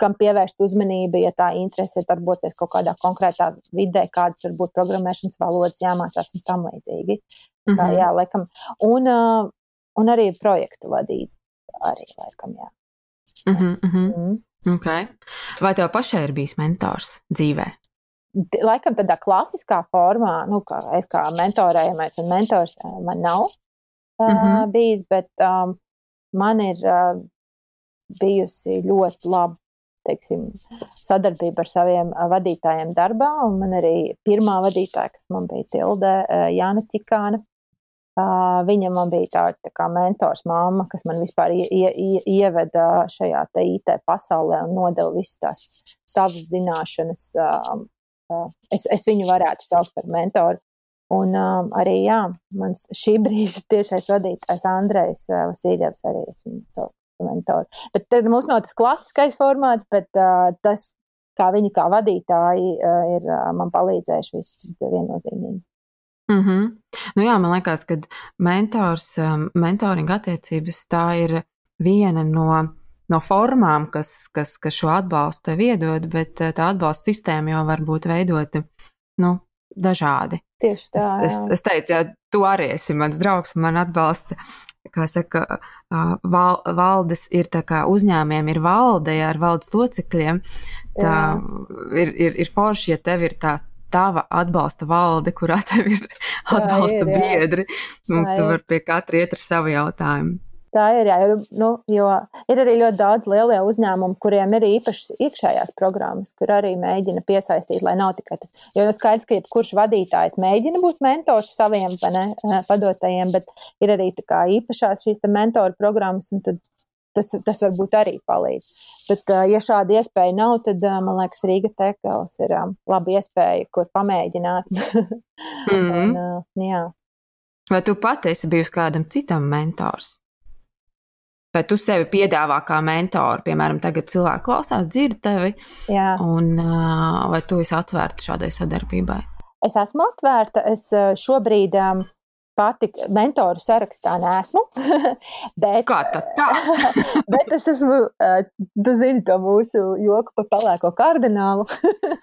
kam pievērst uzmanību, ja tā interese ir darboties kaut kādā konkrētā vidē, kādas varbūt programmēšanas valodas jāmācās un tam līdzīgi. Mm -hmm. Tā, jā, laikam. Un, un arī projektu vadīt arī laikam, jā. Mm -hmm, mm -hmm. Mm. Okay. Vai tev pašai ir bijis mentors dzīvē? Laikam tādā klasiskā formā, nu, kā es kā mentorējamais un mentors man nav mm -hmm. uh, bijis, bet um, man ir uh, bijusi ļoti laba teiksim, sadarbība ar saviem vadītājiem darbā. Un man arī pirmā vadītāja, kas man bija Tilde Jāna Čikāna, viņa man bija tāda tā kā mentors, māma, kas man vispār ie, ie, ieveda šajā IT pasaulē un nodeva visas tās savas zināšanas. Uh, uh, es, es viņu varētu saukt par mentoru. Un um, arī, jā, mans šī brīža tiešais vadītājs Andrejs uh, Vasiljevs arī es viņu saucu par mentoru. Bet tad mums nav tas klasiskais formāts, bet uh, tas, kā viņi kā vadītāji ir man palīdzējuši viss viennozīmīgi. Mm -hmm. nu jā, man liekas, ka mentors, mentoringa attiecības tā ir viena no, no formām, kas, kas, kas šo atbalstu tev iedod, bet tā atbalsta sistēma jau var būt veidota nu, dažādi. Tieši tā. Es, es, es teicu, ja tu arī esi mans draugs man atbalsta. Kā saka, val, valdes ir tā kā uzņēmiem ir valde ar valdes locekļiem. Tā ir, ir, ir forši, ja tev ir tā tava atbalsta valde, kurā tev ir atbalsta ir, biedri, un tu vari pie katra iet ar savu jautājumu. Tā ir, jā, ir, nu, jo ir arī ļoti daudz lielie uzņēmumi, kuriem ir īpašas iekšējās programmas, kur arī mēģina piesaistīt, lai nav tikai tas. Jo nu, skaidrs, ka jebkurš vadītājs mēģina būt mentors saviem ne, eh, padotajiem, bet ir arī kā, īpašās šīs mentoru programmas, un tas, tas varbūt arī palīdz. Bet, ja šāda iespēja nav, tad man liekas, Rīga Tekels ir laba iespēja, kur pamēģināt. mm -hmm. un, jā. Vai tu pati esi bijusi kādam citam mentors? Vai tu sevi piedāvā kā mentoru, piemēram, tagad cilvēki klausās, dzird tevi, Jā. un vai tu esi atvērta šādai sadarbībai? Es esmu atvērta. Es šobrīd um, pati mentoru sarakstā nesmu. bet, Kā tad tā? bet es esmu, tu zini to mūsu joku par pelēko kardinālu.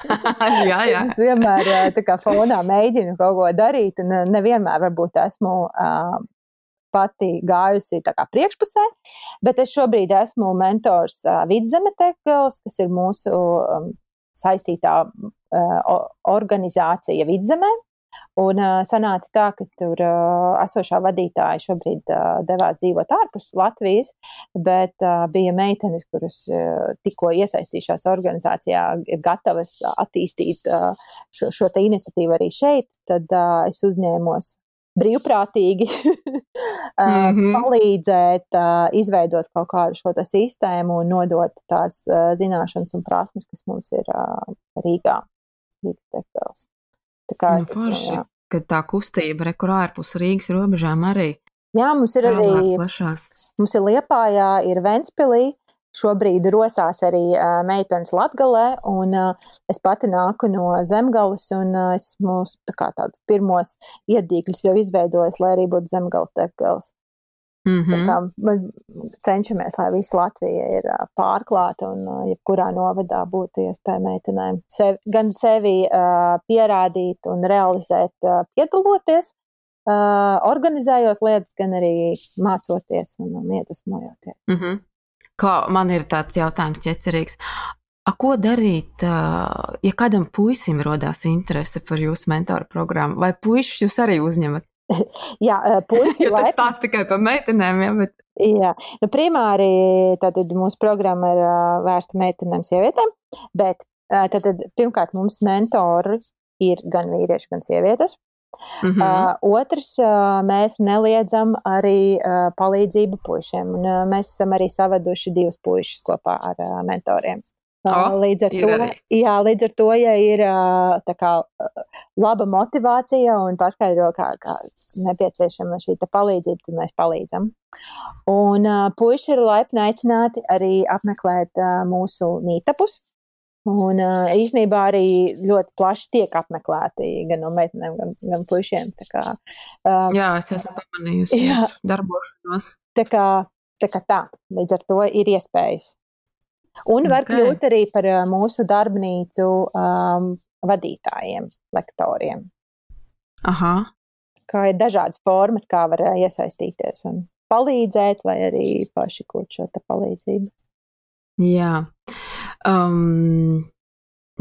jā, jā. Es vienmēr tā kā fonā mēģinu kaut ko darīt, un nevienmēr varbūt esmu pati gājusi priekšpusē, bet es šobrīd esmu mentors uh, Vidzeme Tekels, kas ir mūsu um, saistītā uh, organizācija Vidzemē. Un uh, sanāca tā, ka tur uh, esošā vadītāja šobrīd uh, devās dzīvot ārpus Latvijas, bet uh, bija meitenes, kuras uh, tikko iesaistījušās organizācijā, ir gatavas attīstīt uh, šo, šo iniciatīvu arī šeit. Tad uh, es uzņēmos brīvprātīgi mm -hmm. palīdzēt izveidot kaut kādu šo sistēmu un nodot tās zināšanas un prasmes, kas mums ir Rīgā. Rīgas Tā kā nu, es esmu, kad tā kustība re, kur ārpus Rīgas robežām arī. Jā, mums ir arī plašās. Mums ir Liepājā, ir Ventspilī, Šobrīd rosās arī uh, meitenes Latgalē, un uh, es pati nāku no zemgales, un uh, esmu tā kā tāds pirmos iedīkļus jau izveidojis, lai arī būtu zemgala tekgals. Mm -hmm. Mēs cenšamies, lai visa Latvija ir pārklāta un jebkurā novadā būtu iespēja meitenēm sevi, gan sevi uh, pierādīt un realizēt, uh, piedaloties, uh, organizējot lietas, gan arī mācoties un, un iedvesmojoties. Mm -hmm. Kā man ir tāds jautājums ķecerīgs. A, ko darīt, ja kādam puisim rodās interese par jūsu mentoru programmu? Vai puišus jūs arī uzņemat? Jā, puiši. Tas stāsta tikai par meitenēm, ja, bet. Jā, nu, primāri tātad mūsu programma ir vērsta meitenēm, sievietēm, bet tātad pirmkārt mums mentori ir gan vīrieši, gan sievietes. Mm -hmm. uh, otrs, uh, mēs neliedzam arī uh, palīdzību puišiem. Un, uh, mēs esam arī savaduši divus puišus kopā ar uh, mentoriem. Oh, līdz, ar to, arī. jā, līdz ar to, ja ir kā, laba motivācija un paskaidro, kā, kā nepieciešama šī palīdzība, tad mēs palīdzam. Un uh, puiši ir laipni aicināti arī apmeklēt uh, mūsu mītapus. Un īsnībā arī ļoti plaši tiek apmeklēti gan no meitenēm, gan, gan puišiem. Kā, um, jā, es esmu pamanījusi darbošanos. Tā kā, tā kā tā, līdz ar to ir iespējas. Un var okay. kļūt arī par mūsu darbnīcu um, vadītājiem, lektoriem. Aha. Kā ir dažādas formas, kā var iesaistīties un palīdzēt, vai arī paši kūt šo palīdzību. Jā. Um,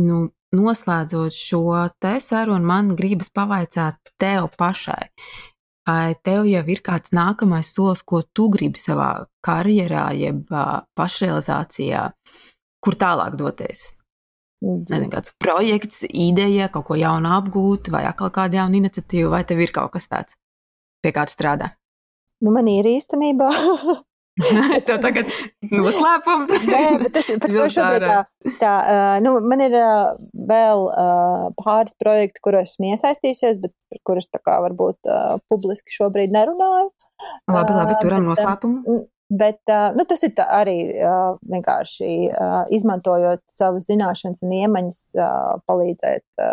nu, noslēdzot šo te sarunu, man gribas pavaicāt tev pašai. Vai tev jau ir kāds nākamais solis, ko tu gribi savā karjerā, jeb pašrealizācijā, kur tālāk doties? Nezinu, kāds projekts, ideja, kaut ko jaunu apgūt, vai atkal kāda jauna iniciatīva, vai tev ir kaut kas tāds, pie kā tu strādā? Nu, man ir īstenībā es tev tagad noslēpumu. Nē, bet tas ir šobrīd tā, tā nu, man ir vēl pāris projekti, kuros esmu iesaistījusies, bet par kurus tā kā varbūt publiski šobrīd nerunāju. Labi, labi, turam noslēpumu. Bet nu, tas ir arī vienkārši izmantojot savas zināšanas un iemaņas, palīdzēt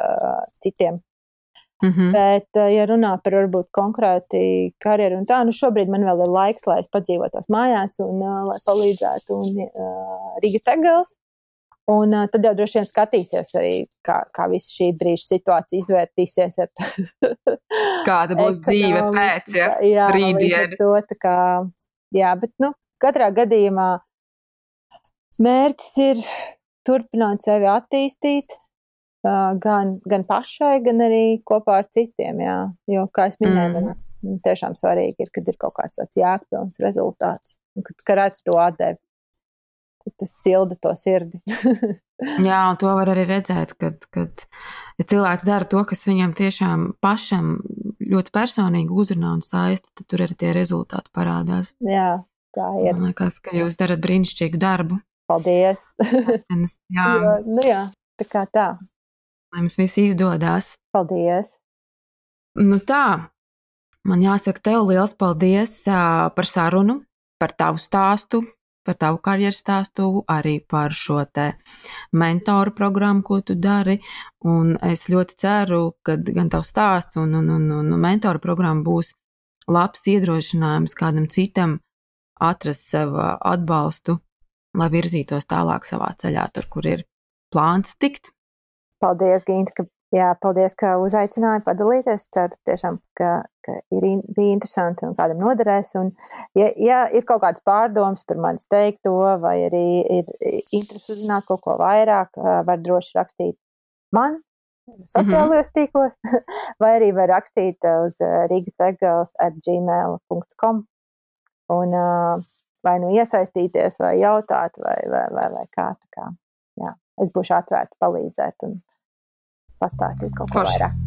citiem. Mm -hmm. Bet, uh, ja runā par varbūt konkrēti karjeru un tā, nu šobrīd man vēl ir laiks, lai es padzīvotos mājās un uh, lai palīdzētu un uh, Riga Tegels. Un uh, tad jau droši vien skatīsies arī, kā, kā visa šī brīža situācija izvērtīsies. Kāda būs dzīve pēc ja? jā, rītdienas. To, kā, jā, bet nu, katrā gadījumā mērķis ir turpināt sevi attīstīt. Gan, gan pašai, gan arī kopā ar citiem. Jā. Jo, kā jau minēju, mm. man tiešām svarīgi ir, kad ir kaut kāds tāds jēgpilns rezultāts, un kad, kad redz to atdevi tas silda to sirdi. Jā, un to var arī redzēt, kad, kad ja cilvēks dara to, kas viņam tiešām pašam ļoti personīgi uzrunā un saista, tad tur arī tie rezultāti parādās. Jā, tā ir. Man liekas, ka jūs darat brīnišķīgu darbu. Paldies! jā. Jo, nu jā, tā kā tā. Lai mums viss izdodas. Paldies! Nu tā, man jāsaka tev liels paldies par sarunu, par tavu stāstu, par tavu karjeras stāstu, arī par šo te mentoru programmu, ko tu dari. Un es ļoti ceru, ka gan tavs stāsts un, un, un, un mentoru programma būs labs iedrošinājums kādam citam atrast sev atbalstu, lai virzītos tālāk savā ceļā, tur, kur ir plāns tikt. Paldies, Ginte, ka Jā, paldies, ka uzaicināji padalīties. Ceru tiešām, ka, ka ir, bija interesanti un kādam noderēs. Un, ja, ja ir kaut kāds pārdoms par manis teikto, vai arī ir interesi uzzināt kaut ko vairāk, var droši rakstīt man sociālajos mm -hmm. tīklos, vai arī var rakstīt uz rigategals at gmail.com un vai nu iesaistīties, vai jautāt, vai, vai, vai, vai kā. kā. Es būšu atvērta palīdzēt. Un, pastāstīt kaut ko Forši. vairāk.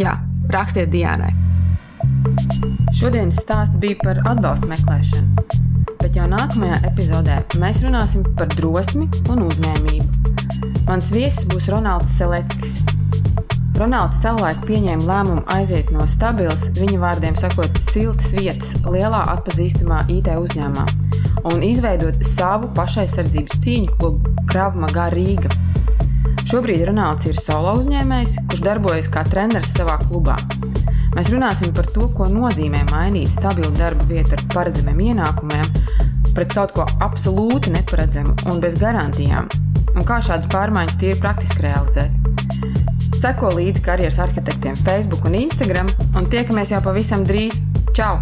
Jā, rakstiet Dienai. Šodienas stāsts bija par atbalstu meklēšanu, bet jau nākamajā epizodē mēs runāsim par drosmi un uzņēmību. Mans viesis būs Ronalds Seleckis. Ronalds savulaik pieņēma lēmumu aiziet no stabilas, viņa vārdiem sakot, siltas vietas lielā atpazīstamā IT uzņēmumā un izveidot savu pašaizsardzības cīņu klubu Kravma Garīga. Šobrīd Ronalds ir solo uzņēmējs, kurš darbojas kā treneris savā klubā. Mēs runāsim par to, ko nozīmē mainīt stabilu darba vietu ar paredzamiem ienākumiem pret kaut ko absolūti neparedzamu un bez garantijām, un kā šādas pārmaiņas tīri praktiski realizēt. Seko līdzi karjeras arhitektiem Facebook un Instagram, un tiekamies jau pavisam drīz. Čau!